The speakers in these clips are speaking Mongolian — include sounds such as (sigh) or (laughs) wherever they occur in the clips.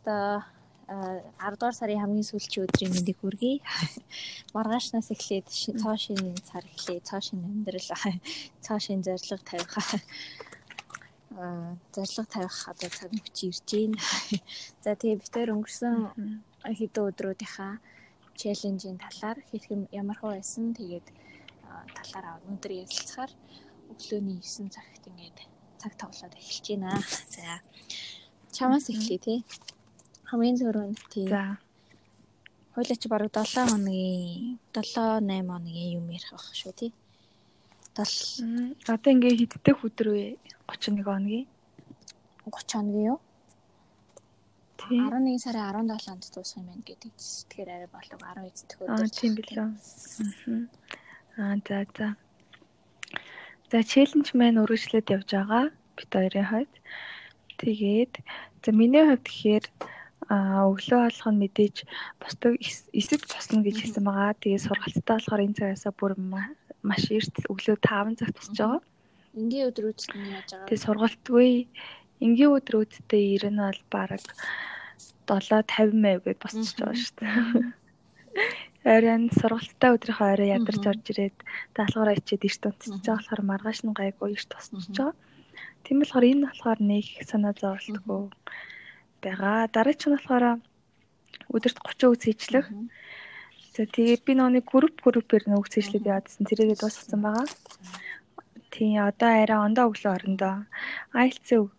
өстө 10 дугаар сарын хамгийн сүүлчийн өдрийн мэндийг хүргэе. (laughs) Маргаашнаас эхлээд цоо шинэ цар эхлэе. Цоо шинэ амьдрал, (laughs) цоо шинэ зорилго тавих. (laughs) Аа, зорилго тавих одоо цаг мөч ирж байна. За тэгээ бид тээр өнгөрсөн хэдэн өдрүүдийнхаа челленжийн талаар хэрхэн ямар хөө байсан тэгээд талаар өнөөдөр ярилцахаар өглөөний 9 цагт ингээд цаг тоглоод эхэлж байна. За чамаас эхлэе тий хамгийн зөрүүнд тий. За. Хойлоо чи бараг 7 хоногийн 7 8 хоногийн юм ярих байх шүү тий. 7 одоо ингээ хиддэх өдөр вэ? 31 хоногийн. 30 хоногийн юу? Тий. 11 сарын 17-нд дуусах юм байна гэдэг. Тэгэхээр арай болов 19 дэх өдөр. Аа тийм билээ. Аа за за. За челленж маань үргэлжлээд явж байгаа. Бид хоёрын хувьд. Тэгээд за миний хувьд тэгэхээр Аа өглөө алхах нь мэдээж бусдаг эсэг тусна гэж хэлсэн байгаа. Тэгээ сургалттай болохоор энэ цагаасаа бүр маш эрт өглөө 5 цагт тусч байгаа. Энгийн өдрүүд нь яаж байгаа? Тэгээ сургалтгүй энгийн өдрүүдтэй ирэн бол баг 7:50 маяг гэд босчихж байгаа шүү дээ. Оройн сургалттай өдрийнхөө орой ядарч орж ирээд даалгавраа ичээд эрт унтчихж байгаа болохоор маргааш нь гайгүй эрт тусчихж байгаа. Тийм болохоор энэ болохоор нэг санаа зовлтгүй байгаа. Дараач нь болохоор өдөрт 30 үз хийжлэх. За тэгээд би нэг групп группээр нэг үз хийжлээд яадсан. Тэрийгээ дуусгасан байгаа. Тийм одоо арай ондоо өглөө орондоо IELTS үг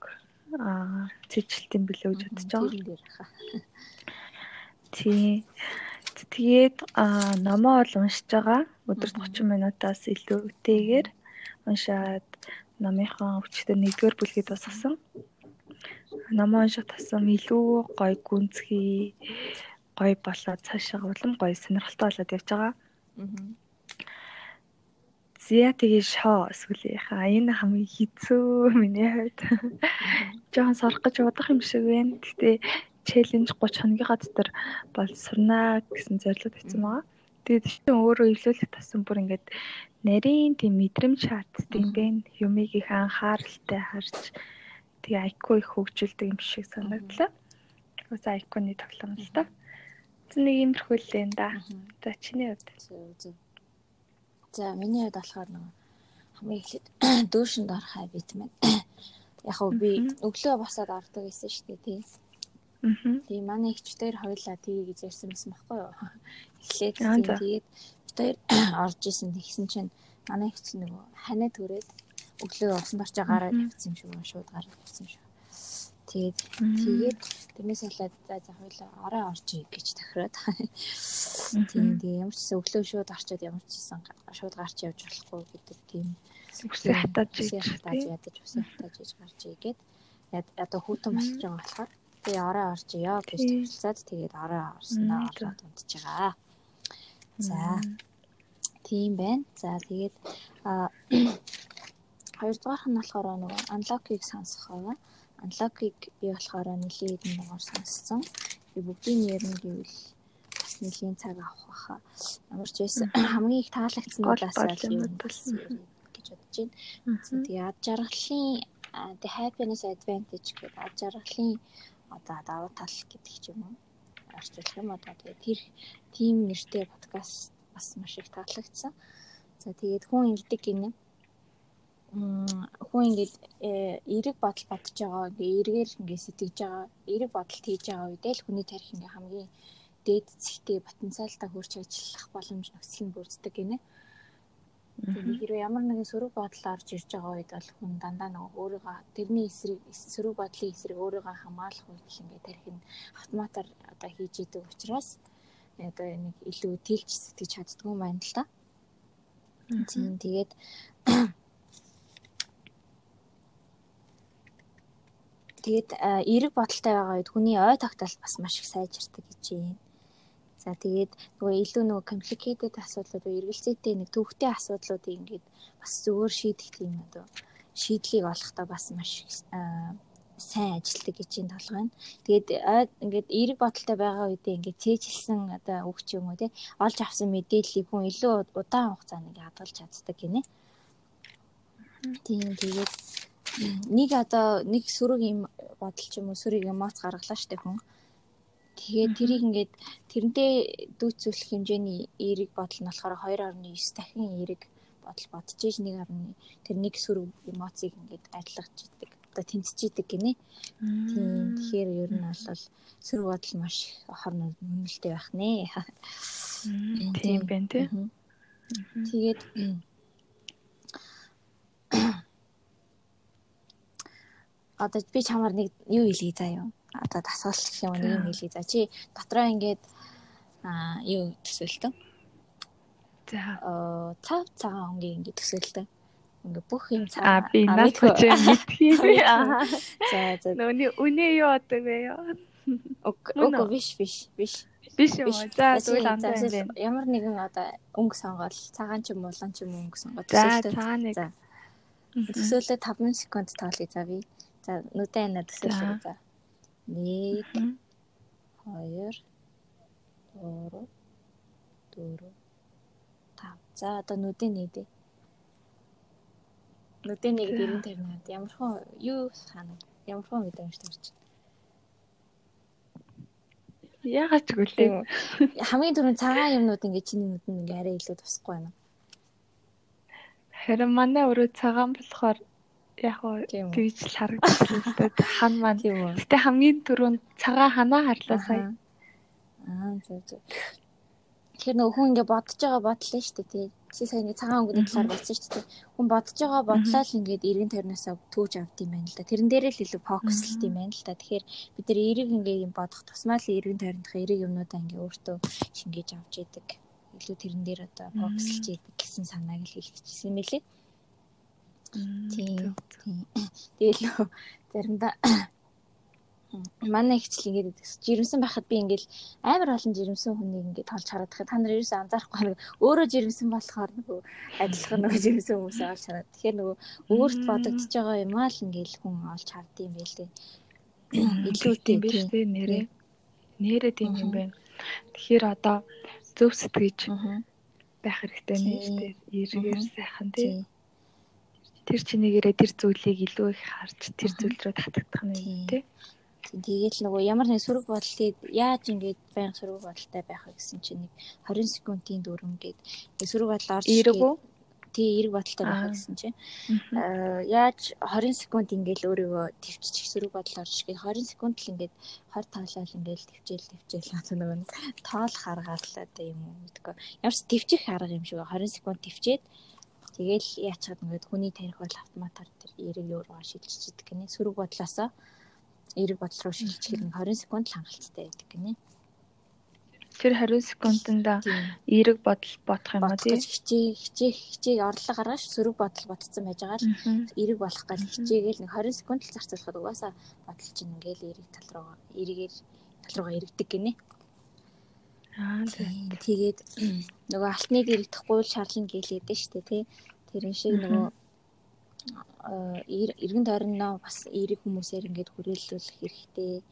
аа цэжилт юм билээ гэж бодож байгаа. (laughs) Тийм. Тэгээд аа номоо бол уншиж байгаа. Өдөрт 30 минутаас илүүтэйгээр уншаад номынхон өвчтөр нэгдүгээр бүлгийг дуусгасан намаа унших тасам илүү гоё гүнзгий гоё болоод цаашаа улам гоё сонирхолтой болоод явж байгаа. Зя тэгээ шоо сүлээхаа энэ хамгийн хэцүү миний хувьд. Жохон сорох гэж удах юм шиг байна. Гэтэ челленж 30 хоногийнхаа дотор бол сурнаа гэсэн зорилго тавьсан байгаа. Тэгээд чинь өөрөө ивлүүлэх тасан бүр ингээд нарийн тийм мэдрэмж шаарддаг юм байна. Юмыг их анхааралтай харж тэгээ IQ их хөгжүүлдэг юм шиг санагдлаа. Ус IQ-ны тоглоом л та. Зөв нэг иймэрхүү л энэ да. За чиний хувьд. За миний хувьд болохоор нэг хамгийн эхлээд (coughs) дүүшинд орох хабит маань. (coughs) Яг хөө би өглөө босоод ордог гэсэн шүү дээ тий. Тэгээ манай ихчдэр хоёлаа тгий гэж ярьсан байсан байхгүй юу? (coughs) Эхлээд тэгээд бид хоёр орж исэн тэгсэн чинь манай ихч нөгөө ханаа төрээд өглөө усан барчаа гараад явсан юм шиг шууд гараад явсан шүү. Тэгээд тэгээд тэрнээс болоод за за хоёлаа орой орчих гэж тохироод. Тийм тийм ямар ч гэсэн өглөө шууд орчоод ямар ч гэсэн шууд гарч явж болохгүй гэдэг тийм. Үсээ хатааж хатааж ядаж үсээ хатааж иж гарч игээд одоо хүүтэн босч байгаа болохоор тэгээ орой оржё гэж төвлцээд тэгээд орой орсноо ороод унтж байгаа. За тийм байна. За тэгээд Хоёрдугаарх нь болохоор нөгөө unlock-ыг сонсох байгаа. Unlock-ыг би болохоор нэлийн хэдэн дугаар сонссон. Би бүгдийг нэрнэ гэвэл бас нэлийн цаг авах байхаа. Ямар ч байсан хамгийн их таалагдсан нь бас юм гэж бодож байна. Тэгээ ад жаргалын the happiness advantage гэдэг ад жаргалын одоо давуу тал гэдэг ч юм уу орчуулах юм одоо тэгээ тэр тим нэртэй подкаст бас маш их таалагдсан. За тэгээд хүн ирдэг гинэ хүн ингээд э, эерэг бодол бодож байгаа ингээ эргээр ингээ сэтгэж байгаа эерэг бодол хийж байгаа үедээ л хүний тарих ингээ хамгийн дээд зэгтээ потенциалтай хурж ажиллах боломж нөхцөл нь бүрддэг гинэ. Хэрвээ ямар нэгэн сөрөг бодол орж ирж байгаа үед бол хүн дандаа нөгөө өөрийгөө тэрний эсрэг сөрөг бодлын эсрэг өөрийгөө хамгаалах үед л ингээ тарих нь автоматар одоо хийж идэг учраас одоо нэг илүү тэлж сэтгэж чаддгүй юм байна л та. Тийм тэгээд Тэгээд эерэг бодолтой байгаа үед хүний ой тогтоол бас маш их сайжирдаг гэж юм. За тэгээд нөгөө илүү нөгөө complicated асуудлууд эргэлзээтэй нэг төвхтэй асуудлуудыг ингээд бас зөвөр шийдэх тийм одоо шийдлийг олохдоо бас маш сайн ажилтдаг гэж юм толгой нь. Тэгээд ингээд эерэг бодолтой байгаа үедээ ингээд цээжилсэн одоо өгч юм уу те олж авсан мэдээллийг хүн илүү удаан хугацаанд ингээд хадгалж чаддаг гинэ. Тийм тэгээд нэг одоо нэг сөрөг юм бодол ч юм уу сөрөг эмоц гаргалаа штэ хүн. Тэгээд тэрийг ингээд тэрнтэй дүүцүүлэх хэмжээний эерэг бодол нь болохоор 2.9 дахин эерэг бодол бодож иж 1.1 тэр нэг сүрв эмоцийг ингээд адилгаж идэг. Одоо тэнцэж идэг гинэ. Тийм. Тэгэхээр ер нь бол сүрв бодол маш хорн үнэлтэй байх нэ. Тийм байна тий. Тэгээд одоо би чамаар нэг юу хэлье заа юу? Одоо дасгал гэх юм нэг юм хэлье заа. Чи дотроо ингээд аа юу төсөөлтөө? За оо цав цагаан өнгийн ингээд төсөөлтөө. Ингээ бүх юм цаа. Би наад хүч мэдхий. (laughs) Аа. За за. Нөөний үнэ юу одоо вэ ёо? (laughs) Үгүй биш биш биш. Биш юм уу? За тэгвэл андаа юм. Ямар нэгэн одоо өнгө сонгоод цагаан ч юм улаан ч юм өнгө сонгоод төсөөлтөө. За цагаан нэг. Төсөөлөө 5 секунд тоолъё за би. За нүдэн анаа төсөөлөө за. 1 2 3 4 5. За одоо нүдэн нээдэ. Нүдэн нэг дэрэн тарнаад ямар хон юу хана ямар хон мэдрэмж төрч. Ягаад ч гэлээ. Хамгийн түрүүнд цагаан юмнууд ингээ чиний нүдэнд ингээ арай илүү тусахгүй байна. Харин манай өрөө цагаан болохоор яг уу тэгж л харагдчихлаа. Хан маань тийм үү. Гэтэ хамгийн түрүүнд цагаан ханаа харлаа сая. Аа зөв зөв. Тэгэхээр нөгөө хүн ингээ бодож байгаа бодлоо шүү дээ тий. Чи саяны цагаан өнгөний талаар бодсон шүү дээ. Хүн бодож байгаа бодлоо л ингээд эргэн тойрноосоо төөж авд юм байна л да. Тэрэн дээрээ л илүү фокуслт юм байна л да. Тэгэхээр бид нэр эрэг ингээ юм бодох тусмаа л эргэн тойрных эрэг юмнуудаа ингээ өөртөө шингээж авч идэг. Илүү тэрэн дээр одоо фокуслж идэг гэсэн санааг л хэлчихсэн юм билээ. Тийм. Тэгэл заримдаа (coughs) манай ихчл ингээд жирэмсэн байхад би ингээд амар олон жирэмсэн хүнийг ингээд толж хараад та нар ерөөсөө анзаарахгүй нэг өөрөө жирэмсэн болохоор нөгөө адилхан нөгөө жирэмсэн хүмүүсээ олж хараад. Тэгэхээр нөгөө өөрт бодогдож байгаа юм аа л ингээд хүн олж хардсан юм байл дээ. Илүү тийм биш үү нэрээ. Нэрээ тийм юм байна. Тэгэхээр одоо зөв сэтгэж байх хэрэгтэй нэ шүү дээ. Эргээр сайхан тийм тэр чинийгээрээ тэр зүйлийг илүү их харж тэр зүйл рүү татагдах нь тий. Тэгээд л нөгөө ямар нэг сөрөг бодлыг яаж ингэж байнга сөрөг бодолтой байх вэ гэсэн чинь нэг 20 секундын дүрм гээд сөрөг бодол орж ирэггүй тий эрг бодолтой байх гэсэн чинь. Яаж 20 секунд ингээл өөрийгөө төвччих сөрөг бодол орж гээд 20 секунд л ингээд 20 таалал ингээл төвчээл төвчээл (laughs) одоо нөгөө тоол харгаалаа да юм уу? Гэдэггүй ямар ч төвчих арга юм шиг 20 секунд төвчээд Тэгэл яачаад ингээд хүний тарих бол автоматар тэр эрэг рүү шилжчихэдэг гинэ. Сөрөг бодлоосоо эрэг бодол руу шилжих нь 20 секунд л хангалттай байдаг гинэ. Тэр 20 секундэд эрэг бодол бодох юм уу тийм хичээ хичээ хичээг орлого гаргаж сөрөг бодол бодсон байж байгаа л эрэг болох гал хичээгээл нэг 20 секунд л зарцуулахад угаасаа бодол чинь ингээл эрэг тал руугаа эрэгээр тал руугаа эргэдэг гинэ. Аа тэгээд нөгөө алтны дэрэгдэх гуйл шаарлан гэлээдэж штэ тий. Тэрэн шиг нөгөө эргэн тойрноо бас эерэг хүмүүсээр ингээд хүрээлүүлэх хэрэгтэй.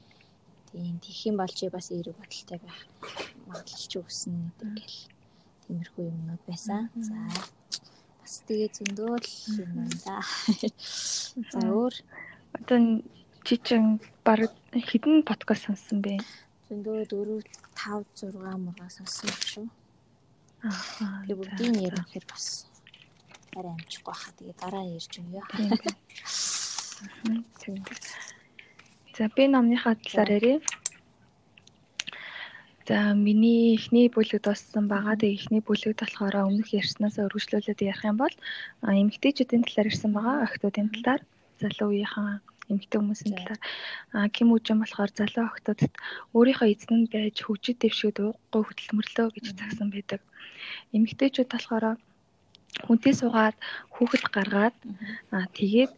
Тийм тийх юм бол чи бас эерэг бодолтой байх магадлалч өгсөн ингээл тиймэрхүү юмнууд байсан. За бас тэгээ зөндөөл юм да. За өөр одоо чи чин баг хэдэн подкаст сонссон бэ? Зөндөө 4 5 6 мургаа сонсон шүү. Аа. Тэгээ бүгдийг ярих хэрэг бас арай амжихгүй хаа. Тэгээ дараа ярьж өгье. За би номныхаа талаар ярив. За миний эхний бүлэгт дууссан байгаа. Тэгээ эхний бүлэгт болохоор өмнөх ярьснаас өргөжлүүлээд ярих юм бол эмэгтэйчүүдийн талаар ирсэн байгаа. Охтуудын талаар залуу үеийнхэн эмэгтэй хүмүүсийн талаар. А ким үжин болохоор залуу охтуудад өөрийнхөө эзэн нь байж хөгжид дэвшгээд ууггүй хөдөлмөрлөө гэж загсан байдаг. Эмэгтэйчүүд болохоор хүнтэй суугаад хүүхэд гаргаад аа тэгээд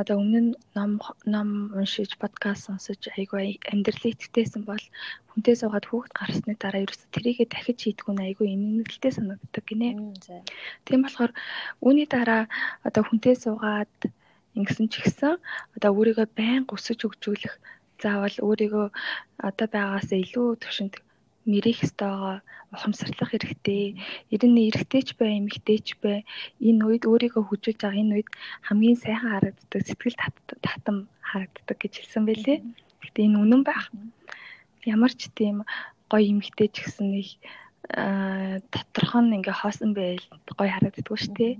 одоо өмнө нь ном ном уншиж подкаст сонсож айгүй амьдралын итгэвтэйсэн бол хүнтэй суугаад хүүхэд гарсны дараа ерөөсө тэрийгэ дахиж хийдгүү нь айгүй эмгэнэлтэй санагддаг гинэ. Тийм болохоор үүний дараа одоо хүнтэй суугаад Ингэсэн ч гэсэн одоо өөрийгөө байнга өсөж хөгжүүлэх заавал өөрийгөө одоо байгаас илүү төвшөнд мэрэх ёстойгоо ухамсарлах хэрэгтэй. Ер нь эрэгтэйч бай, эмэгтэйч бай энэ үед өөрийгөө хөгжүүлж байгаа энэ үед хамгийн сайхан харагддаг, сэтгэл татам харагддаг гэж хэлсэн байлээ. Гэтэ энэ үнэн байх. ямар ч тийм гоё эмгтэй ч гэсэн нэг доторх нь ингээ хоосон байл гоё харагддаг шүү дээ.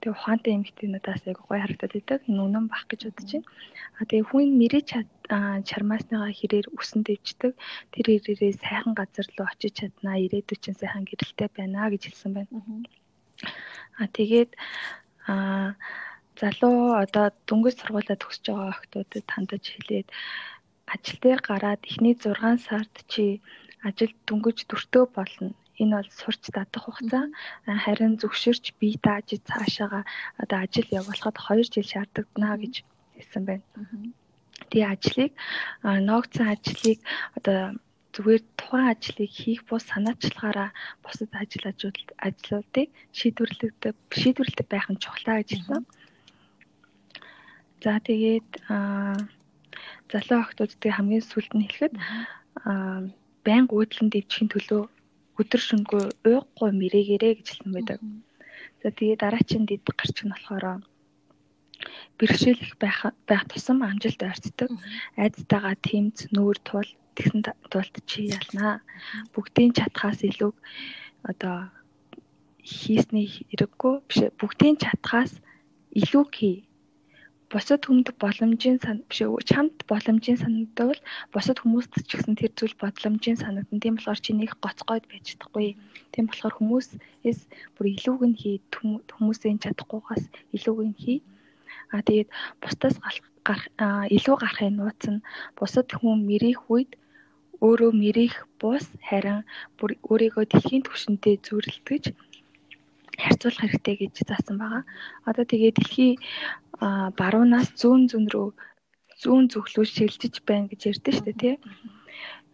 Тэгээ ухаантай эмгтэнүүдээс айгу гоё харагдаад идэг. Энэ үнэн бах гэж бодож байна. А тэгээ хүн мэрэж чармаасныгаа хэрээр үсэн дэвждэг. Тэр хэрээрээ сайхан газар руу очиж чаднаа. Ирээдүйд чинь сайхан гэрэлтэй байна гэж хэлсэн байна. А тэгээд а залуу одоо дөнгөж сургуулаа төгсөж байгаа охтуудад хандаж хэлээд ажил дээр гараад эхний 6 сард чи ажил дөнгөж дөртөө болно. Энэ бол сурч татах хугацаа. Харин зөвшөөрч бие дааж цаашаага одоо ажил явуулахад 2 жил шаардлагадана гэж хэлсэн байна. Тэгээ ажлыг ноогцсон ажлыг одоо зүгээр тухайн ажлыг хийх бус санаачлагаараа бусад ажил ажлуудыг шийдвэрлэдэг шийдвэрлэдэг байх нь чухлаа гэж хэлсэн. За тэгээд залуу охтуудыг хамгийн сүүлд нь хэлэхэд байнга уудлан дэвжихийн төлөө өдөр шөнөгүй уухгүй мэрээгээрээ гэж хэлсэн байдаг. За тэгээд дараачийн дэд гарч нь болохоор бэрхшээлх байх байх тусам амжилт ойрцдог. Айдтайгаа тэмц нүүр тул тэгсэн тулд чи ялнаа. Бүгдийн чадхаас илүү одоо хийсний хэрэггүй биш бүгдийн чадхаас илүү хий бусад хүнд боломжийн сан биш чамд боломжийн санагдвал бусад хүмүүст ч гэсэн тэр зүйл бодломжийн санагдан. Тийм болохоор чи нэг гоцгойд байж чадахгүй. Тийм болохоор хүмүүсээс бүр илүүг нь хий хүмүүсийн чадахгүйгаас илүүг нь хий. А тэгээд бусдаас гарах илүү гарахын нууц нь бусад хүн мэрийх үед өөрөө мэрийх бус харин бүр өөрийгөө дэлхийн түвшинтэй зүрэлтгэж харьцуулах хэрэгтэй гэж заасан байгаа. Одоо тэгээ дэлхий баруунаас зүүн зүүн рүү зүүн зүглүү шилжиж байна гэж ярьдэн шүү дээ тий.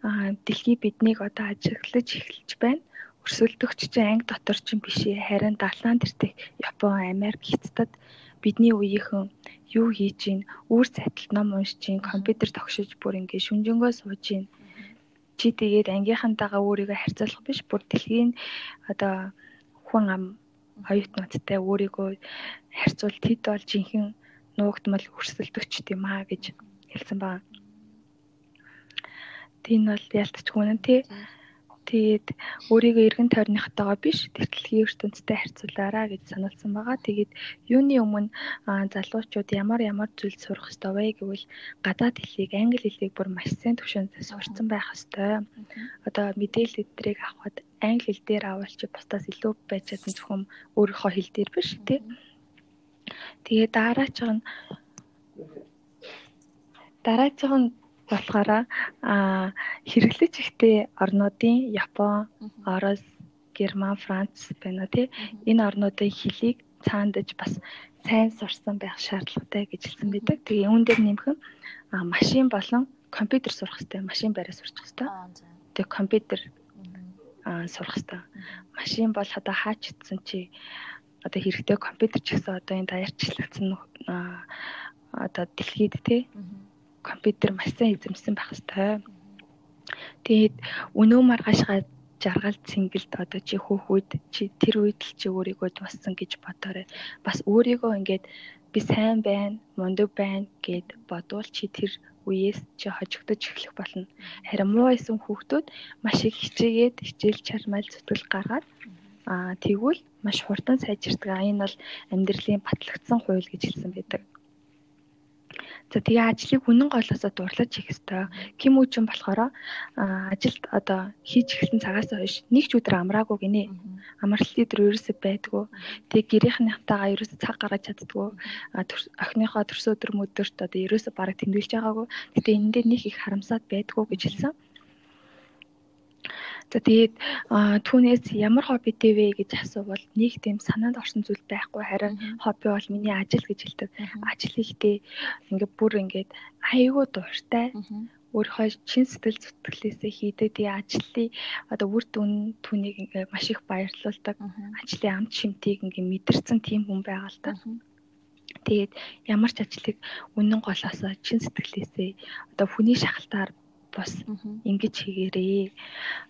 Аа дэлхий биднийг одоо ажиглаж эхэлж байна. Өрсөлдөгч чинь анги дотор чинь биш ээ. Харин далаан тэртээ Япон, Америк хятадд бидний үеийнхэн юу хийж гин, үр цайтал ном уншиж гин, компьютер тогшиж бүр ингээ шүнжэнгөө сууж гин. Чи тэгээд ангийнхантайгаа өөрийгөө харьцуулах биш, бүр дэлхийн одоо хүн ам оюутнуудтай өөрийгөө харьцуул тэд бол жинхэнэ нуугдмал өрсөлдөгч тийм аа гэж хэлсэн байна. Тийм бол ялтчгүй нэ тий. Тэгээд өөрийгөө эргэн тойрныхтойгоо биш тэртэлгийн ертөнцтэй харьцуулаарай гэж сануулсан байгаа. Тэгээд юуны өмнө залуучууд ямар ямар зүйл сурах ёстой вэ гэвэл гадаад хэлийг, англи хэлийг бүр маш сайн төвшөнд сурцсан байх ёстой. Одоо мэдээлэл эдрийг авахд англи хэл дээр авал чи бусдаас илүү байж чадсан зөвхөн өөрийнхөө хэл дээр биш тий. Тэгээ дараач нь дараач нь болохоор а хэрэглэж ихтэй орнуудын Япон, Орос, Герман, Франц байна тий. Энэ орнуудын хэлийг цаандаж бас сайн сурсан байх шаардлагатай гэж хэлсэн байдаг. Тэгээ үүн дээр нэмэх нь машин болон компьютер сурах хэрэгтэй. Машин бариа сурчих хэрэгтэй. Тэгээ компьютер сурах хэрэгтэй. Машин бол одоо хаачдсан чи одоо хэрэгтэй компьютер ч гэсэн одоо энэ даяарчлагдсан одоо дэлхийд тий компьютер маш сайн эзэмсэн байх хэрэгтэй. Тэгээд өнөө маргаашгаа жаргал цэнгэлд одоо чи хөөхүүд чи тэр үед л чи өөрийгөө дууссан гэж бодоорой. Бас өөрийгөө ингээд би сайн байна, мундаг байна гэд бодвол чи тэр үеэс чи хожигдож эхлэх болно. Харин муу исэн хүүхдүүд маш их хичээгээд хичээл чармайл зүтгэл гаргаад аа тэгвэл маш хурдан сайжирдаг. Энэ бол амьдралын батлагдсан хууль гэж хэлсэн байдаг. За тэгээ ажлыг үнэн голоосоо дурлаж хийх ёстой. Ким үчин болохоор ажилд одоо хийж эхэлсэн цагаас хойш нэг ч өдөр амраагүй гинэ. Амралт өдөр ерөөсөө байдгүй. Тэгээ гэрийнхнийхтайгаа ерөөсөө цаг гаргаж чаддгүй. Охиныхоо төрсөн өдөр мөдөрт одоо ерөөсөө бараг тэмдэглэж байгаагүй. Гэтэ энэ дээр нэг их харамсаад байдгүй гэж хэлсэн. За тэгээд түүнээс ямар хоббитэй вэ гэж асуувал нэг тийм санаанд орсон зүйл байхгүй харин хобби бол миний ажил гэж хэлдэг. Ажил хийхдээ ингээд бүр ингээд аягүй дуртай. Өөрийнхөө чин сэтгэл зүтгэлээсээ хийдэг тий ажлын одоо үр дүн түүнийг ингээ маш их баярлуулдаг. Ажлын амт шимтгийг ингээ мэдэрсэн тийм хүн байгаа л та. Тэгээд ямар ч ажлыг үнэн голоосоо чин сэтгэлээсээ одоо хүний шахалтаар бас ингэж хийгээрээ.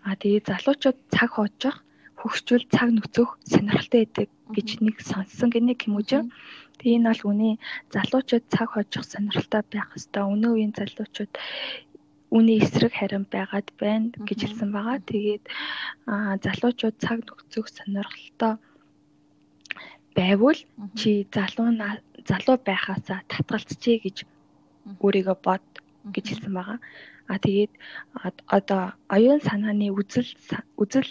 А тэгээ залуучууд цаг хоожох хөгшчүүл цаг нөхцөх сонирхолтой байдаг гэж нэг сонссон гинэ хүмүүжин. Тэгээ энэ бол үний залуучууд цаг хожих сонирхолтой байх хэвээр. Өнөө үеийн залуучууд үүний эсрэг харин байгаад байна гэж хэлсэн байгаа. Тэгээд залуучууд цаг нөхцөх сонирхолтой байвал чи залуу залуу байхаасаа татгалцчихъя гэж өөрийгөө бод гэж хэлсэн байгаа. А тэгээд одоо оюун санааны үзэл үзэл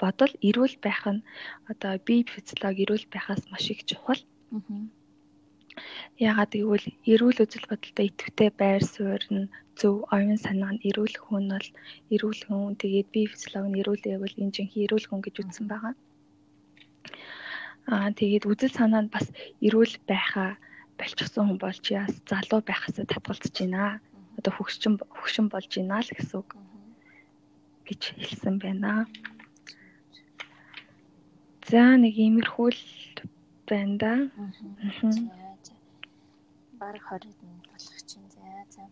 бодол эрүүл байх нь одоо бие физиологи эрүүл байхаас маш их чухал. Яагаад гэвэл эрүүл үзэл бодолтой идэвхтэй байр суурь нь зөв оюун санаа нь эрүүл хүн бол эрүүл хүн тэгээд бие физиологи нь эрүүл байвал энэ жинхэнэ эрүүл хүн гэж үзсэн байгаа. Аа тэгээд үзэл санаа нь бас эрүүл байхаа болчихсон хүн болж яас залуу байхасаа татгалзаж байна. Одоо хөгшин хөгшин болж байна л гэсэн үг гэж хэлсэн байна. За нэг иймэрхүү л байна да. Аа баг 20-д нь болох чинь. За за.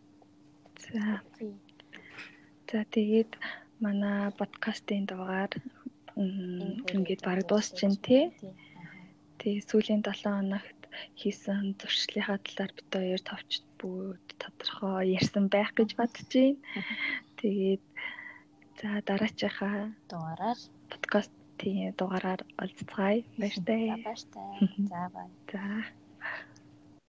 За. За тэгээд манай подкастын дугаар ингээд баг дуусчихын тий. Тэгээ сүүлийн 7 хоногт хийсэн зуршлынхаа талаар бид хоёр товч бүгд тодорхой ярьсан байх гэж бодож байна. Тэгээд за дараачихаа дугаараар подкастын дугаараар олзцгаая. Баяртай. Баяртай. За бай. За.